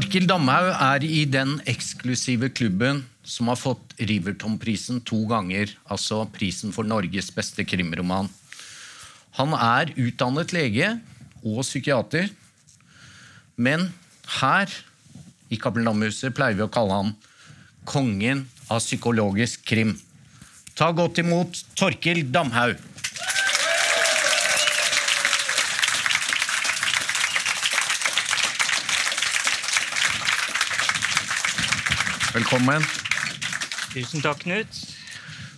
Torkil Damhaug er i den eksklusive klubben som har fått Riverton-prisen to ganger, altså prisen for Norges beste krimroman. Han er utdannet lege og psykiater, men her i Cappelen Dam-huset pleier vi å kalle han kongen av psykologisk krim. Ta godt imot Torkil Damhaug. Velkommen. Tusen takk, Knut.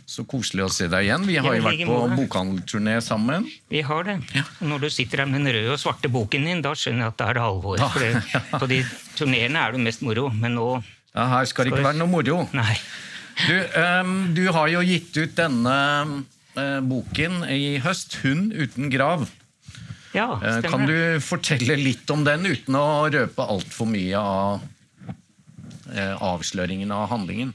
Så koselig å se deg igjen. Vi har jo vært på bokhandelturné sammen. Vi har det. Ja. Når du sitter her med den røde og svarte boken din, da skjønner jeg at det er det alvor. Ja. For på de turneene er det mest moro, men nå Ja, her skal det ikke være noe moro. Nei. Du, um, du har jo gitt ut denne uh, boken i høst, 'Hund uten grav'. Ja, stemmer. Uh, kan du fortelle litt om den uten å røpe altfor mye av eh, avsløringen av handlingen?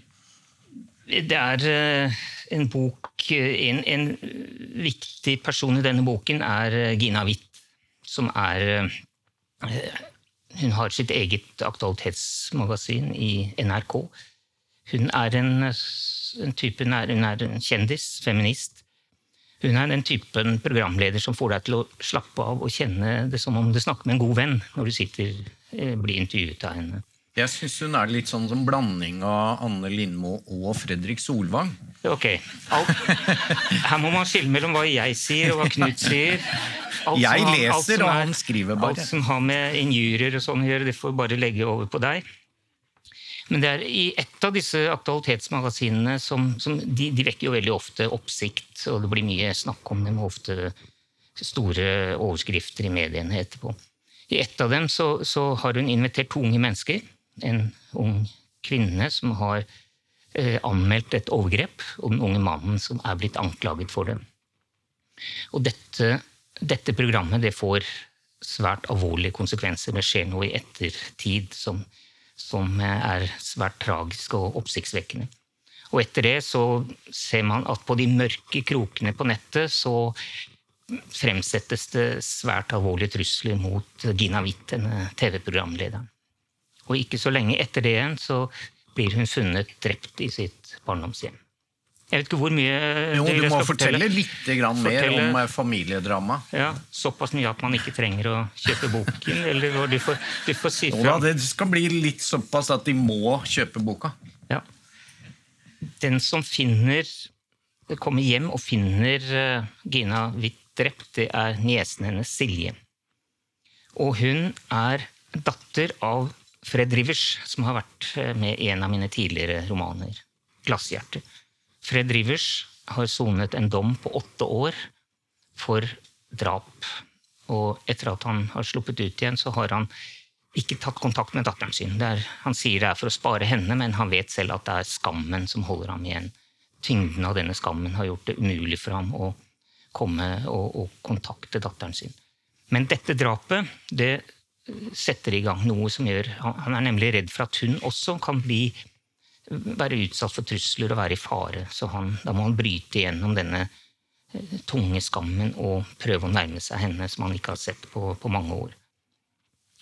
Det er eh, en bok eh, en, en viktig person i denne boken er eh, Gina Witt, som er eh, Hun har sitt eget aktualitetsmagasin i NRK. Hun er en, en type Hun er, en kjendis, feminist. Hun er den typen programleder som får deg til å slappe av og kjenne det som om du snakker med en god venn når du sitter, eh, blir intervjuet av henne. Jeg syns hun er litt sånn som blanding av Anne Lindmo og Fredrik Solvang. Ok. Alt. Her må man skille mellom hva jeg sier og hva Knut sier. Alt Jeg han, leser, og han skriver bare. Alt som har med injurier og sånn å gjøre, det får bare legge over på deg. Men det er i ett av disse aktualitetsmagasinene som, som de, de vekker jo veldig ofte oppsikt, og det blir mye snakk om dem, og ofte store overskrifter i mediene etterpå. I ett av dem så, så har hun invitert to unge mennesker. En ung kvinne som har eh, anmeldt et overgrep, og den unge mannen som er blitt anklaget for det. Og dette, dette programmet det får svært alvorlige konsekvenser. Det skjer noe i ettertid som, som er svært tragisk og oppsiktsvekkende. Og etter det så ser man at på de mørke krokene på nettet så fremsettes det svært alvorlige trusler mot Gina Witt, denne TV-programlederen. Og ikke så lenge etter det igjen så blir hun funnet drept i sitt barndomshjem. Jeg vet ikke hvor mye Jo, du må skal fortelle litt grann mer Fortelle- om eh, familiedrama. Ja, Såpass mye at man ikke trenger å kjøpe boken? Eller du får, du får si fra. det skal bli litt såpass at de må kjøpe boka. Ja. Den som finner kommer hjem og finner eh, Gina Witt drept, det er niesen hennes Silje. Og hun er datter av Fred Rivers, som har vært eh, med i en av mine tidligere romaner, 'Glasshjerte'. Fred Rivers har sonet en dom på åtte år for drap. Og etter at han har sluppet ut igjen, så har han ikke tatt kontakt med datteren sin. Er, han sier det er for å spare henne, men han vet selv at det er skammen som holder ham igjen. Tyngden av denne skammen har gjort det umulig for ham å komme og, og kontakte datteren sin. Men dette drapet det setter i gang noe som gjør Han, er nemlig redd for at hun også kan bli være utsatt for trusler og være i fare. Så han, da må han bryte igjennom denne eh, tunge skammen og prøve å nærme seg henne som han ikke har sett på, på mange år.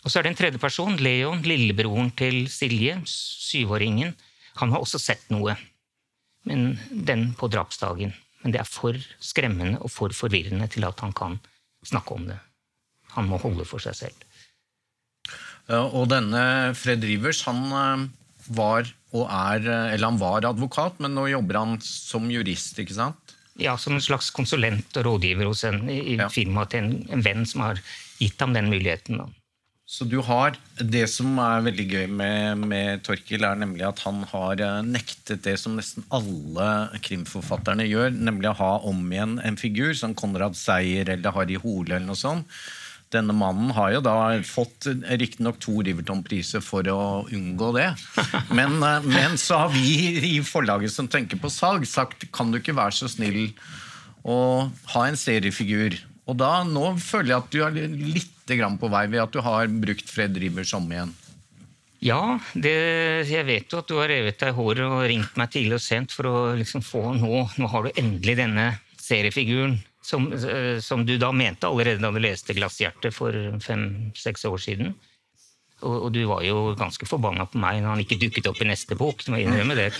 Og så er det en tredje person, Leon, lillebroren til Silje, syvåringen. Han har også sett noe, men den på drapsdagen. Men det er for skremmende og for forvirrende til at han kan snakke om det. Han må holde for seg selv. Og denne Fred Rivers, han eh, var og er eh, Eller han var advokat, men nå jobber han som jurist, ikke sant? Ja, Som en slags konsulent og rådgiver hos en i i Ja. firma til en, en venn som har gitt ham den muligheten. Da. Så du har Det som er veldig gøy med, med Torkil, er nemlig at han har eh, nektet det som nesten alle krimforfatterne gjør, nemlig å ha om igjen en figur, som Konrad Seier eller Harry Hole eller noe sånt. Denne mannen har jo da fått riktignok to Riverton-priser for å unngå det. Men, eh, men så har vi i forlaget som tenker på salg, sagt kan du ikke være så snill å ha en seriefigur. Og da, nå føler jeg at du er litt grann på vei ved at du har brukt Fred Rivers om igjen. Ja, det, jeg vet jo at du har revet deg i håret og ringt meg tidlig og sent for å liksom få nå, nå har du endelig denne seriefiguren som, eh, som du da mente allerede da du leste 'Glasshjerte' for fem-seks år siden. Og, og du var jo ganske forbanna på meg når han ikke dukket opp i neste bok. Du må innrømme det.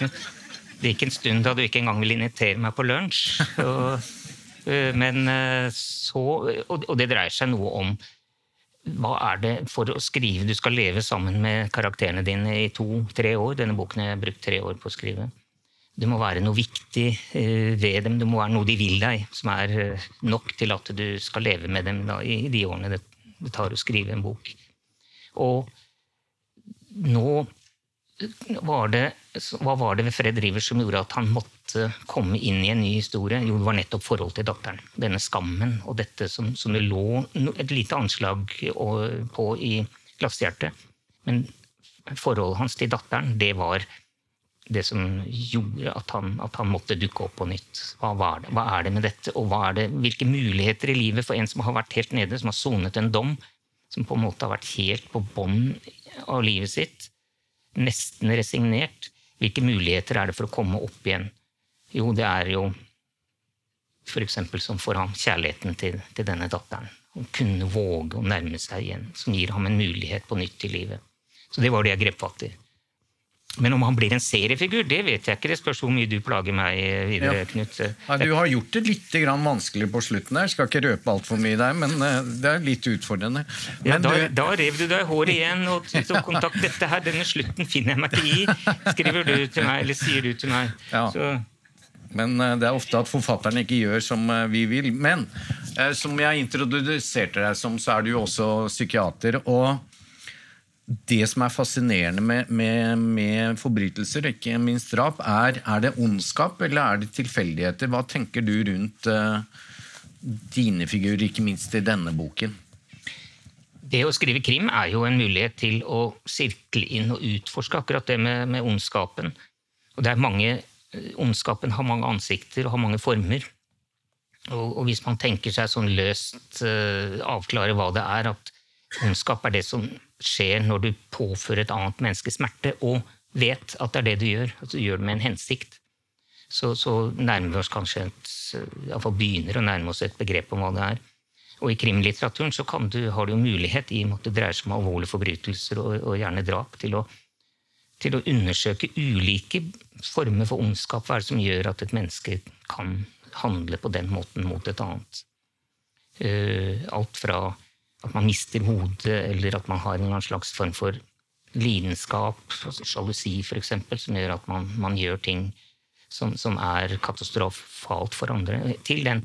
Det gikk en stund da du ikke engang ville invitere meg på lunsj. Og, øh, men øh, så Og det dreier seg noe om hva er det for å skrive Du skal leve sammen med karakterene dine i to-tre år. Denne boken har jeg brukt tre år på å skrive. Det må være noe viktig øh, ved dem. Det må være noe de vil deg, som er nok til at du skal leve med dem da, i de årene det, tar å skrive en bok. Og nå var det, hva var det ved Fred Rivers som gjorde at han måtte komme inn i en ny historie? Jo, det var nettopp forholdet til datteren. Denne skammen og dette som, som det lå et lite anslag på i Glasshjertet. Men forholdet hans til datteren, det var det som gjorde at han, at han måtte dukke opp på nytt. Hva, det? hva, er det med dette, og det, hvilke muligheter i livet for en som har vært helt nede, som har sonet en dom, som på en måte har vært helt på bånn av livet sitt, nesten resignert. Hvilke muligheter er det for å komme opp igjen? Jo, det er jo f.eks. som for ham kjærligheten til, til, denne datteren. Å kunne våge å nærme seg igjen, som gir ham en mulighet på nytt i livet. Så det var det jeg grep fatt i. Men om han blir en seriefigur, det vet jeg ikke. Det spørs hvor mye du plager meg videre, ja. Knut. Ja, du har gjort det litt vanskelig på slutten her. Skal ikke røpe altfor mye der, men eh, det er litt utfordrende. Ja, da, du... da, rev du deg i håret igjen og tok kontakt. Dette her, denne slutten finner jeg meg ikke i, skriver du til meg, eller sier du til meg. Ja. Så... Men eh, det er ofte at forfatterne ikke gjør som eh, vi vil. Men som jeg introduserte deg som, så er du jo også psykiater. og det som er fascinerende med, med, med forbrytelser, ikke minst drap, er, er det ondskap eller er det tilfeldigheter? Hva tenker du rundt uh, dine figurer, ikke minst i denne boken? Det å skrive krim er jo en mulighet til å sirkle inn og utforske akkurat det med, med ondskapen. Og det er mange, eh, Ondskapen har mange ansikter og har mange former. Og, og hvis man tenker seg sånn løst uh, avklare hva det er, at ondskap er det som skjer når du påfører et annet menneske smerte, og vet at det er det du gjør. At du gjør det med en hensikt. Så, så nærmer vi oss kanskje et, iallfall begynner å nærme oss et begrep om hva det er. Og i krimlitteraturen så du, har du jo mulighet, i og med at det dreier seg om alvorlige forbrytelser og, og gjerne drap, til å, til å, undersøke ulike former for ondskap. Hva er det som gjør at et menneske kan handle på den måten mot et annet? Uh, alt fra at man mister hodet, eller at man har en slags form for lidenskap, altså sjalusi f.eks., som gjør at man, man gjør ting som, som, er katastrofalt for andre, til den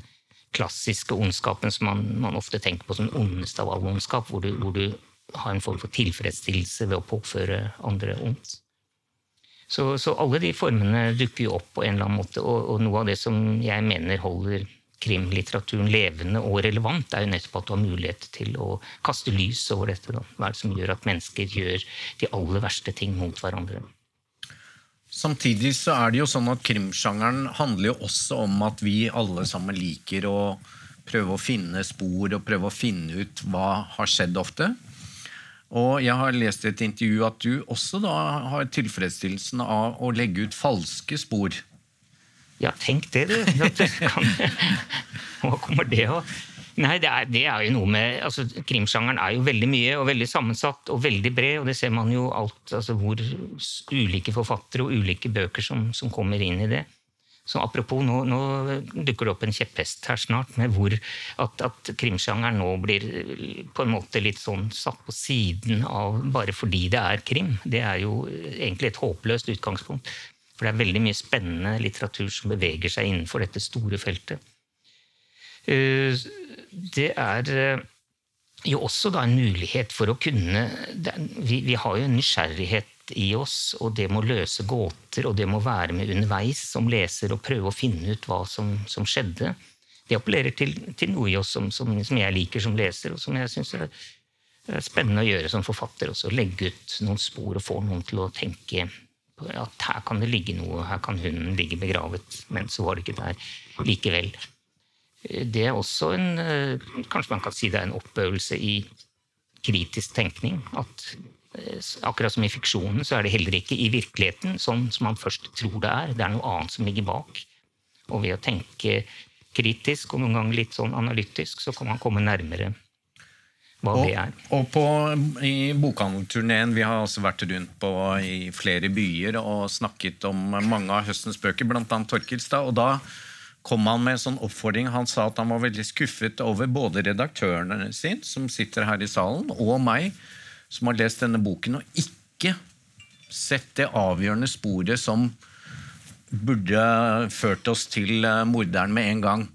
klassiske ondskapen som man, man ofte tenker på som den ondeste av all ondskap, hvor du, hvor du, har en form for tilfredsstillelse ved å påføre andre ondt. Så, så, alle de formene dukker jo opp på en eller annen måte, og, og noe av det som jeg mener holder krimlitteraturen levende og relevant, er jo nettopp at du har mulighet til å kaste lys over dette. Da. Hva er det som gjør at mennesker gjør de aller verste ting mot hverandre? Samtidig så er det jo sånn at krimsjangeren handler jo også om at vi alle sammen liker å prøve å finne spor og prøve å finne ut hva har skjedd ofte. Og jeg har lest i et intervju at du også da har tilfredsstillelsen av å legge ut falske spor. Ja, tenk det, du. Hva kommer det av? Nei, det er, det er, jo noe med altså, Krimsjangeren er jo veldig mye og veldig sammensatt og veldig bred. og Det ser man jo alt, altså hvor ulike forfattere og ulike bøker som, som kommer inn i det. Så apropos, nå, nå, dukker det opp en kjepphest her snart med hvor at, at krimsjangeren nå blir på en måte litt sånn satt på siden av bare fordi det er krim. Det er jo egentlig et håpløst utgangspunkt. For det er veldig mye spennende litteratur som beveger seg innenfor dette store feltet. Eh, det er eh, jo også da en mulighet for å kunne vi, har jo en nysgjerrighet i oss, og det må løse gåter, og det må være med underveis som leser og prøve å finne ut hva som, som skjedde. Det appellerer til, til, noe i oss som, som, som, jeg liker som leser, og som jeg syns er, er spennende å gjøre som forfatter. Også legge ut noen spor og få noen til å tenke at her kan det ligge noe, her kan hunden ligge begravet, men så var det ikke der likevel. Det er også en eh, Kanskje man kan si det er en oppøvelse i kritisk tenkning. At eh, akkurat som i fiksjonen, så er det heller ikke i virkeligheten sånn som man først tror det er. Det er noe annet som ligger bak. Og ved å tenke kritisk og noen ganger litt sånn analytisk, så kan man komme nærmere. Hva Og, det er. og på, i bokhandelturneen Vi har også vært rundt på i flere byer og snakket om mange av høstens bøker, bl.a. Torkelstad. Og da kom han med en sånn oppfordring. Han sa at han var veldig skuffet over både redaktørene sin, som sitter her i salen, og meg, som har lest denne boken, og ikke sett det avgjørende sporet som burde ført oss til eh, morderen med en gang.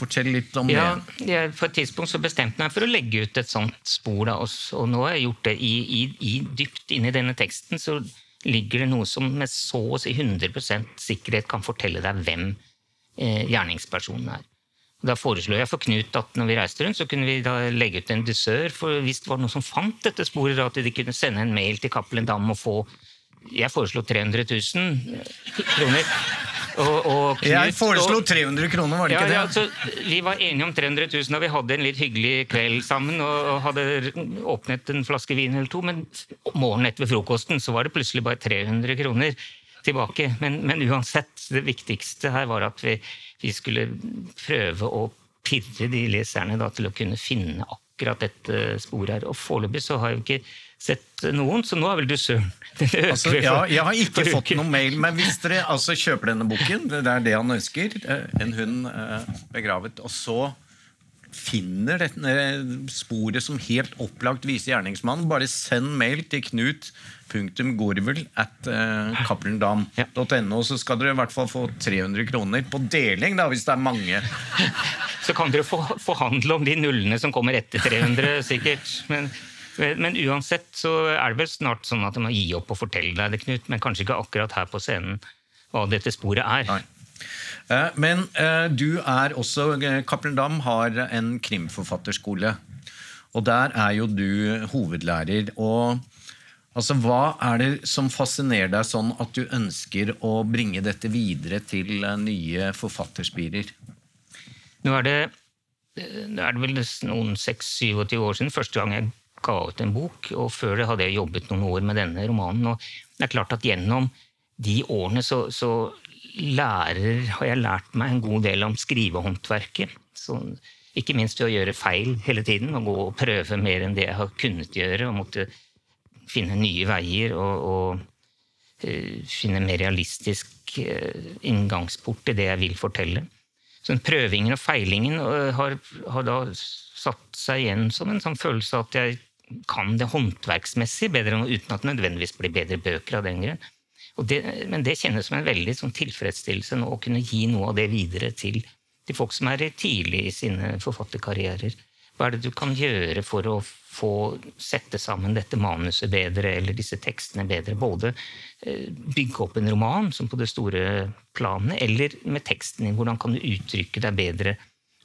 Fortell litt om Ja, det. Ja, På et tidspunkt så bestemte jeg meg for å legge ut et sånt spor. Da, og, og nå har jeg gjort det i, i, i dypt inni denne teksten. Så ligger det noe som med så å si 100% sikkerhet kan fortelle deg hvem eh, gjerningspersonen er. Da foreslo jeg for Knut at når vi reiste rundt, så kunne vi da legge ut en dusør. For hvis det var noen som fant dette sporet, at de kunne sende en mail til Cappelen Dam og få Jeg foreslo 300 000 kroner. Og, og Knut, Jeg foreslo 300 kroner, var det ja, ikke det? ja, altså, vi var enige om 300 000 og vi hadde en litt hyggelig kveld sammen og, og hadde åpnet en flaske vin eller to, men morgenen etter ved frokosten så var det plutselig bare 300 kroner tilbake. Men, men uansett, det viktigste her var at vi, vi skulle prøve å pirre de leserne da, til å kunne finne akkurat dette sporet her. Og foreløpig så har jeg ikke sett noen, så nå er vel du søren. Altså, ja, jeg har ikke fått noen mail, men hvis dere altså, kjøper denne boken, det er det han ønsker, eh, en hund eh, begravet, og så finner dette sporet som helt opplagt viser gjerningsmannen, bare send mail til Knut punktum gorvel at uh, cappelendam.no, så skal dere i hvert fall få 300 kroner på deling, da, hvis det er mange. Så kan dere få- forhandle om de nullene som kommer etter 300, sikkert. Men, men uansett så er det vel snart sånn at du må gi opp og fortelle deg det, Knut. Men kanskje ikke akkurat her på scenen hva dette sporet er. Nei. Eh, Men eh, du er også eh, Cappelen Dam har en krimforfatterskole. Og der er jo du hovedlærer. Og altså, hva er det som fascinerer deg sånn at du ønsker å bringe dette videre til nye forfatterspirer? Nå er det, nå er det vel noen 6-27 år siden første gang jeg ga ut en bok, og før det hadde jeg jobbet noen år med denne romanen. og det er klart at Gjennom de årene så, så lærer, har jeg lært meg en god del om skrivehåndverket. Så, ikke minst ved å gjøre feil hele tiden, og gå og prøve mer enn det jeg har kunnet gjøre. og måtte finne nye veier og, og eh, finne mer realistisk eh, inngangsport til det jeg vil fortelle. Så prøvingen og feilingen øh, har, har da satt seg igjen som en sånn følelse av at jeg kan det håndverksmessig bedre, uten at det nødvendigvis blir bedre bøker av den grunn. Det, men det kjennes som en veldig sånn tilfredsstillelse nå å kunne gi noe av det videre til, til folk som er tidlig i sine forfatterkarrierer. Hva er det du kan gjøre for å få sette sammen dette manuset bedre, eller disse tekstene bedre? Både eh, bygge opp en roman, som på det store planet, eller med teksten din. Hvordan kan du uttrykke deg bedre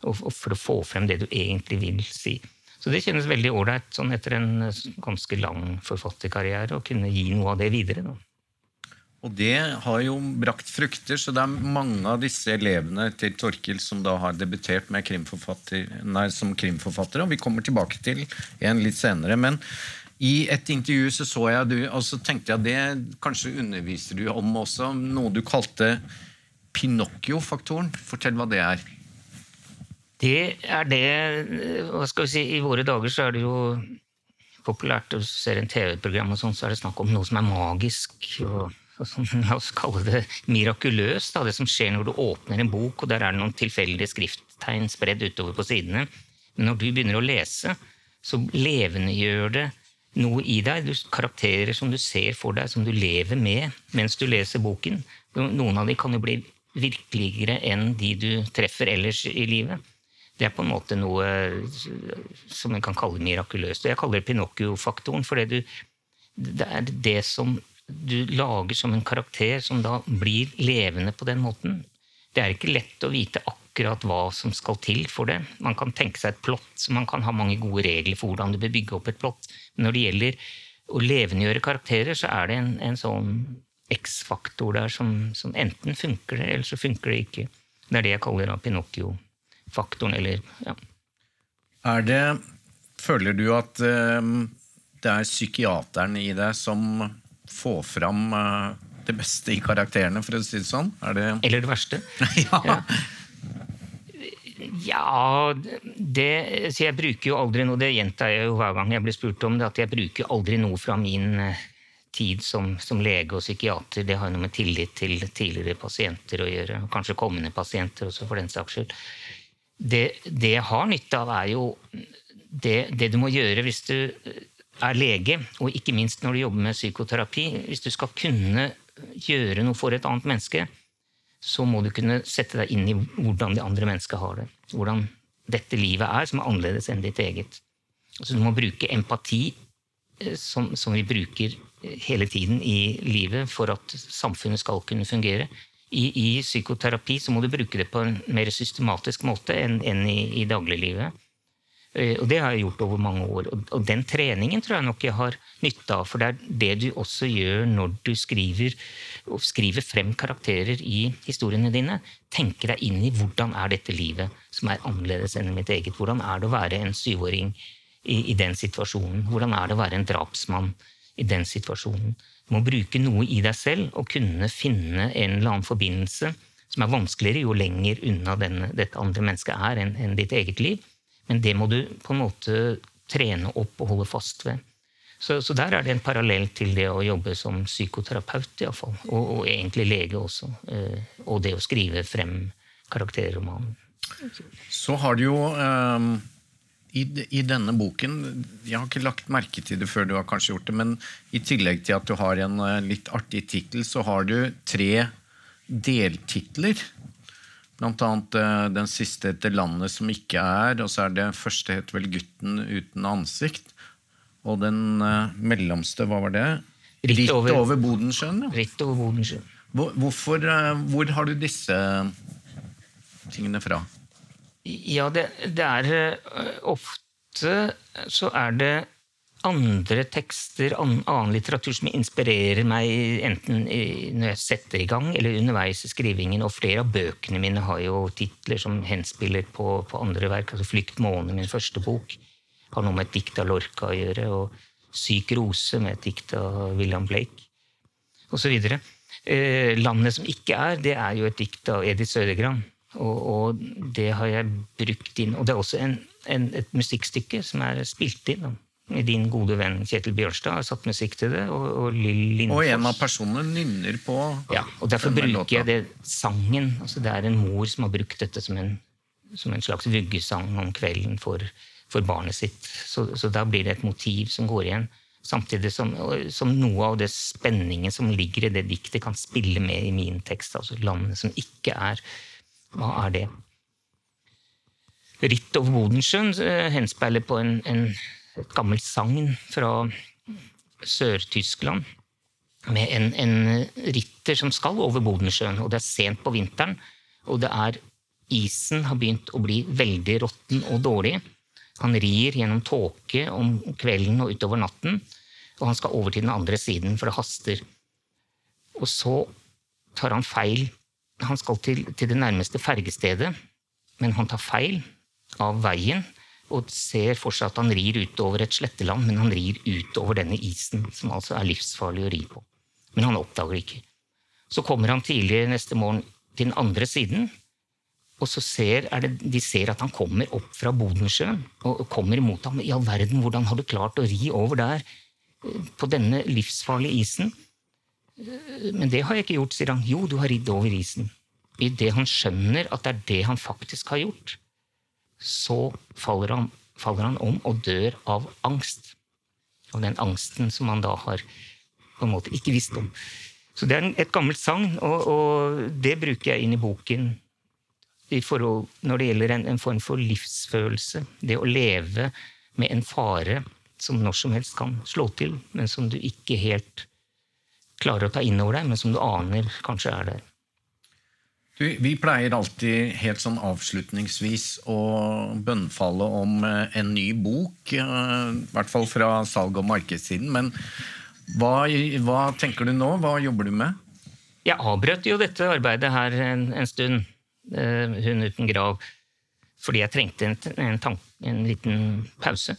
for å få frem det du egentlig vil si? Så det kjennes veldig ålreit sånn etter en eh, ganske lang forfatterkarriere å kunne gi noe av det videre. Da. Og det har jo brakt frukter, så det er mange av disse elevene til Torkil som da har debutert nei, som krimforfattere, og vi kommer tilbake til en litt senere. Men i et intervju så så jeg du, og så tenkte jeg det kanskje underviser du om også, noe du kalte Pinocchio-faktoren. Fortell hva det er. Det er det hva skal vi si, I våre dager så er det jo populært å ser en TV-program, og sånn, så er det snakk om noe som er magisk. og, og La oss kalle det mirakuløst. Det som skjer når du åpner en bok, og der er det noen tilfeldige skrifttegn spredd utover på sidene. Men når du begynner å lese, så levendegjør det noe i deg. Du, karakterer som du ser for deg, som du lever med mens du leser boken. Noen av de kan jo bli virkeligere enn de du treffer ellers i livet. Det er på en måte noe som en kan kalle mirakuløst. Og jeg kaller det Pinocchio-faktoren, for det er det som du lager som en karakter som da blir levende på den måten. Det er ikke lett å vite akkurat hva som skal til for det. Man kan tenke seg et plott, så man kan ha mange gode regler for hvordan du bør bygge opp et plott. Men når det gjelder å levendegjøre karakterer, så er det en, en sånn X-faktor der som, som enten funker det, eller så funker det ikke. Det er det jeg kaller Pinocchio-faktoren, eller ja. Er det Føler du at eh, det er psykiateren i deg som får fram eh, det beste i karakterene, for å si det sånn? Er det Eller det verste. ja. Ja, det, så jeg bruker jo aldri noe, det gjentar jeg jo hver gang jeg blir spurt om det, at jeg bruker aldri noe fra min eh, tid som, som lege og psykiater. Det har jo noe med tillit til tidligere pasienter å gjøre. og Kanskje kommende pasienter også, for den saks skyld. Det, det jeg har nytte av, er jo det, det du må gjøre hvis du er lege, og ikke minst når du jobber med psykoterapi. Hvis du skal kunne gjøre noe for et annet menneske, så må du kunne sette deg inn i hvordan det andre mennesket har det. Hvordan dette livet er, som er annerledes enn ditt eget. Så du må bruke empati, eh, som, som, vi bruker hele tiden i livet for at samfunnet skal kunne fungere. I, i psykoterapi så må du bruke det på en mer systematisk måte enn, enn i, i dagliglivet. Eh, og det har jeg gjort over mange år. Og den treningen tror jeg nok jeg har nytte av. For det er det du også gjør når du skriver, skriver frem karakterer i historiene dine. Tenke deg inn i hvordan er dette livet som er annerledes enn mitt eget. Hvordan er det å være en syvåring i, i den situasjonen? Hvordan er det å være en drapsmann i den situasjonen? Du må bruke noe i deg selv og kunne finne en eller annen forbindelse som er vanskeligere jo lenger unna denne, dette andre mennesket er enn, enn ditt eget liv. Men det må du på en måte trene opp og holde fast ved. Så, så der er det en parallell til det å jobbe som psykoterapeut, iallfall. Og, og egentlig lege også. Eh, og det å skrive frem karakterromanen. Så har du jo um, i, i, denne boken Jeg har ikke lagt merke til det før du har kanskje gjort det, men i tillegg til at du har en uh, litt artig tittel, så har du tre deltitler. Blant annet uh, den siste heter 'Landet som ikke er', og så er det første het vel 'Gutten uten ansikt'. Og den uh, mellomste, hva var det? Ritt over, over Bodensjøen. Ja. Ritt over Bodensjøen. Hvor, hvorfor, uh, hvor har du disse tingene fra? Ja, det, det er ofte så er det andre tekster, annen litteratur som inspirerer meg enten når jeg setter i gang eller underveis i skrivingen. Og flere av bøkene mine har jo titler som henspiller på, på andre verk. altså 'Flykt måne', min første bok, har noe med et dikt av Lorca å gjøre. Og 'Syk rose' med et dikt av William Blake, osv. Eh, 'Landet som ikke er', det er jo et dikt av Edith Sødegran. Og, og, det har jeg brukt inn. Og det er også en, en, et musikkstykke som er spilt inn din gode venn Kjetil Bjørnstad har satt musikk til det. Og, og Lill Lindfors. Og en av personene nynner på Ja, og derfor bruker jeg det sangen. Altså, det er en mor som har brukt dette som en, som en slags vuggesang om kvelden for, for barnet sitt. Så, så, da blir det et motiv som går igjen. Samtidig som, som, noe av det spenningen som ligger i det diktet, kan spille med i min tekst. Altså landet som ikke er. Hva er det? Ritt over Bodensjøen eh, henspeiler på en, en et gammelt sagn fra Sør-Tyskland med en, en, ritter som skal over Bodensjøen, og det er sent på vinteren. Og det er isen har begynt å bli veldig råtten og dårlig. Han rir gjennom tåke om kvelden og utover natten, og han skal over til den andre siden, for det haster. Og så tar han feil. Han skal til, til det nærmeste fergestedet, men han tar feil av veien og ser for seg at han rir utover et sletteland, men han rir utover denne isen, som altså er livsfarlig å ri på. Men han oppdager det ikke. Så kommer han tidlig neste morgen til den andre siden, og så ser, det, de ser at han kommer opp fra Bodensjøen og kommer imot ham. I all verden, hvordan har du klart å ri over der, eh, på denne livsfarlige isen? Eh, men det har jeg ikke gjort, sier han. Jo, du har ridd over isen. Idet han skjønner at det er det han faktisk har gjort, så faller han, faller han, om og dør av angst. Av den angsten som han da har på en måte ikke visst om. Så det er et gammelt sagn, og, og, det bruker jeg inn i boken i forhold, når det gjelder en, en, form for livsfølelse. Det å leve med en fare som når som helst kan slå til, men som du ikke helt klarer å ta inn over deg, men som du aner kanskje er der. Vi pleier alltid helt sånn avslutningsvis å bønnfalle om eh, en ny bok. Eh, I hvert fall fra salg- og markedssiden. Men hva, hva, tenker du nå? Hva jobber du med? Jeg avbrøt jo dette arbeidet her en, en stund. Uh, hun uten grav. Fordi jeg trengte en, en, en, liten pause.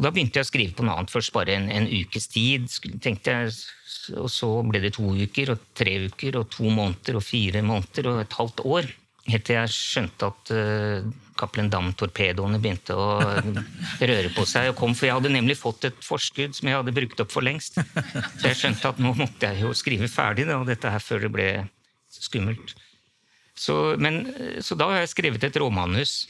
Og da begynte jeg å skrive på noe annet. Først bare en, en ukes tid. tenkte jeg og så ble det to uker og tre uker og to måneder og fire måneder og et halvt år. Helt til jeg skjønte at uh, Cappelen Dam-torpedoene begynte å røre på seg. og kom, For jeg hadde nemlig fått et forskudd som jeg hadde brukt opp for lengst. Så jeg skjønte at nå måtte jeg jo skrive ferdig da, dette her før det ble skummelt. Så, men, så da har jeg skrevet et råmanus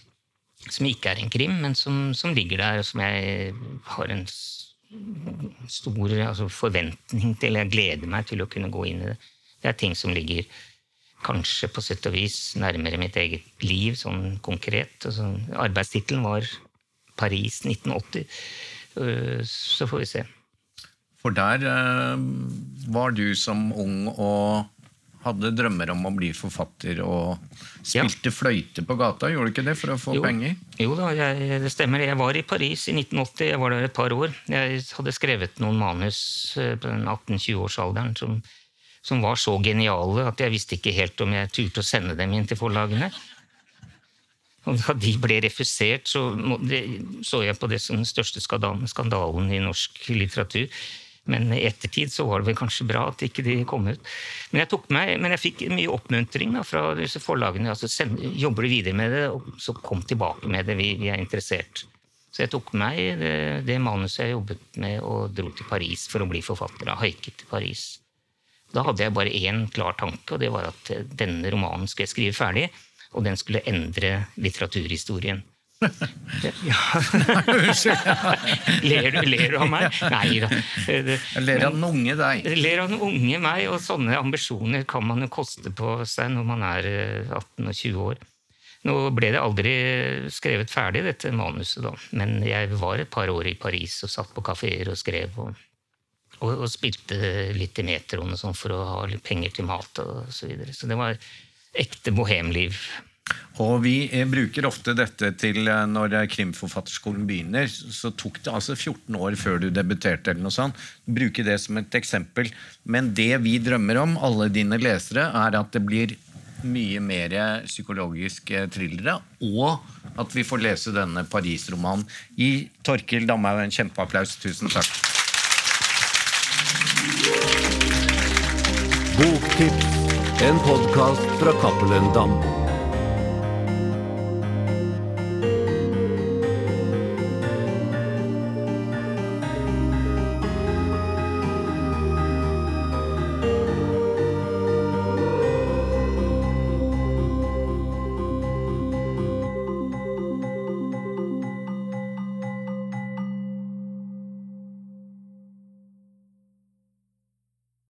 som ikke er en krim, men som, som ligger der, og som jeg har en stor altså, forventning til. Jeg gleder meg til å kunne gå inn i det. Det er ting som ligger kanskje på sett og vis nærmere mitt eget liv, sånn konkret. Altså, Arbeidstittelen var Paris 1980. Øh, så får vi se. For der eh, var du som ung og hadde drømmer om å bli forfatter og spilte ja. fløyte på gata. Gjorde du ikke det for å få jo. penger? Jo da, jeg, det stemmer. Jeg var i Paris i 1980. Jeg var der et par år. Jeg hadde skrevet noen manus eh, på den 18-20-årsalderen som som var så geniale at jeg visste ikke helt om jeg turte å sende dem inn til forlagene. Og da de ble refusert, så så jeg på det som den største skandalen i norsk litteratur. Men i ettertid så var det vel kanskje bra at ikke de kom ut. Men jeg, meg, men jeg fikk mye oppmuntring da, fra disse forlagene. altså send, Jobber du videre med det, og så kom tilbake med det. Vi, vi er interessert. Så jeg tok meg det, det manuset jeg jobbet med, og dro til Paris for å bli forfatter. Haiket til Paris. Da hadde jeg bare én klar tanke, og det var at eh, denne romanen skulle jeg skrive ferdig. Og den skulle endre litteraturhistorien. Ja. ler, ler du av meg? Nei da. Ler av den unge deg. Ler av den unge meg, og sånne ambisjoner kan man jo koste på seg når man er 18 eh, og 20 år. Nå ble det aldri skrevet ferdig, dette manuset, da. Men jeg var et par år i Paris og satt på kafeer og skrev. og og, og, spilte litt i metroen sånn for å ha litt penger til mat og så videre. Så det var ekte bohemliv. Og vi eh, bruker ofte dette til eh, når krimforfatterskolen begynner. Så tok det altså 14 år før du debuterte. eller noe sånt. Bruke det som et eksempel. Men det vi drømmer om, alle dine lesere, er at det blir mye mer psykologiske thrillere. Og at vi får lese denne Paris-romanen. I Torkil Damhaug en kjempeapplaus. Tusen takk. Boktips, en podkast fra Cappelen Dam.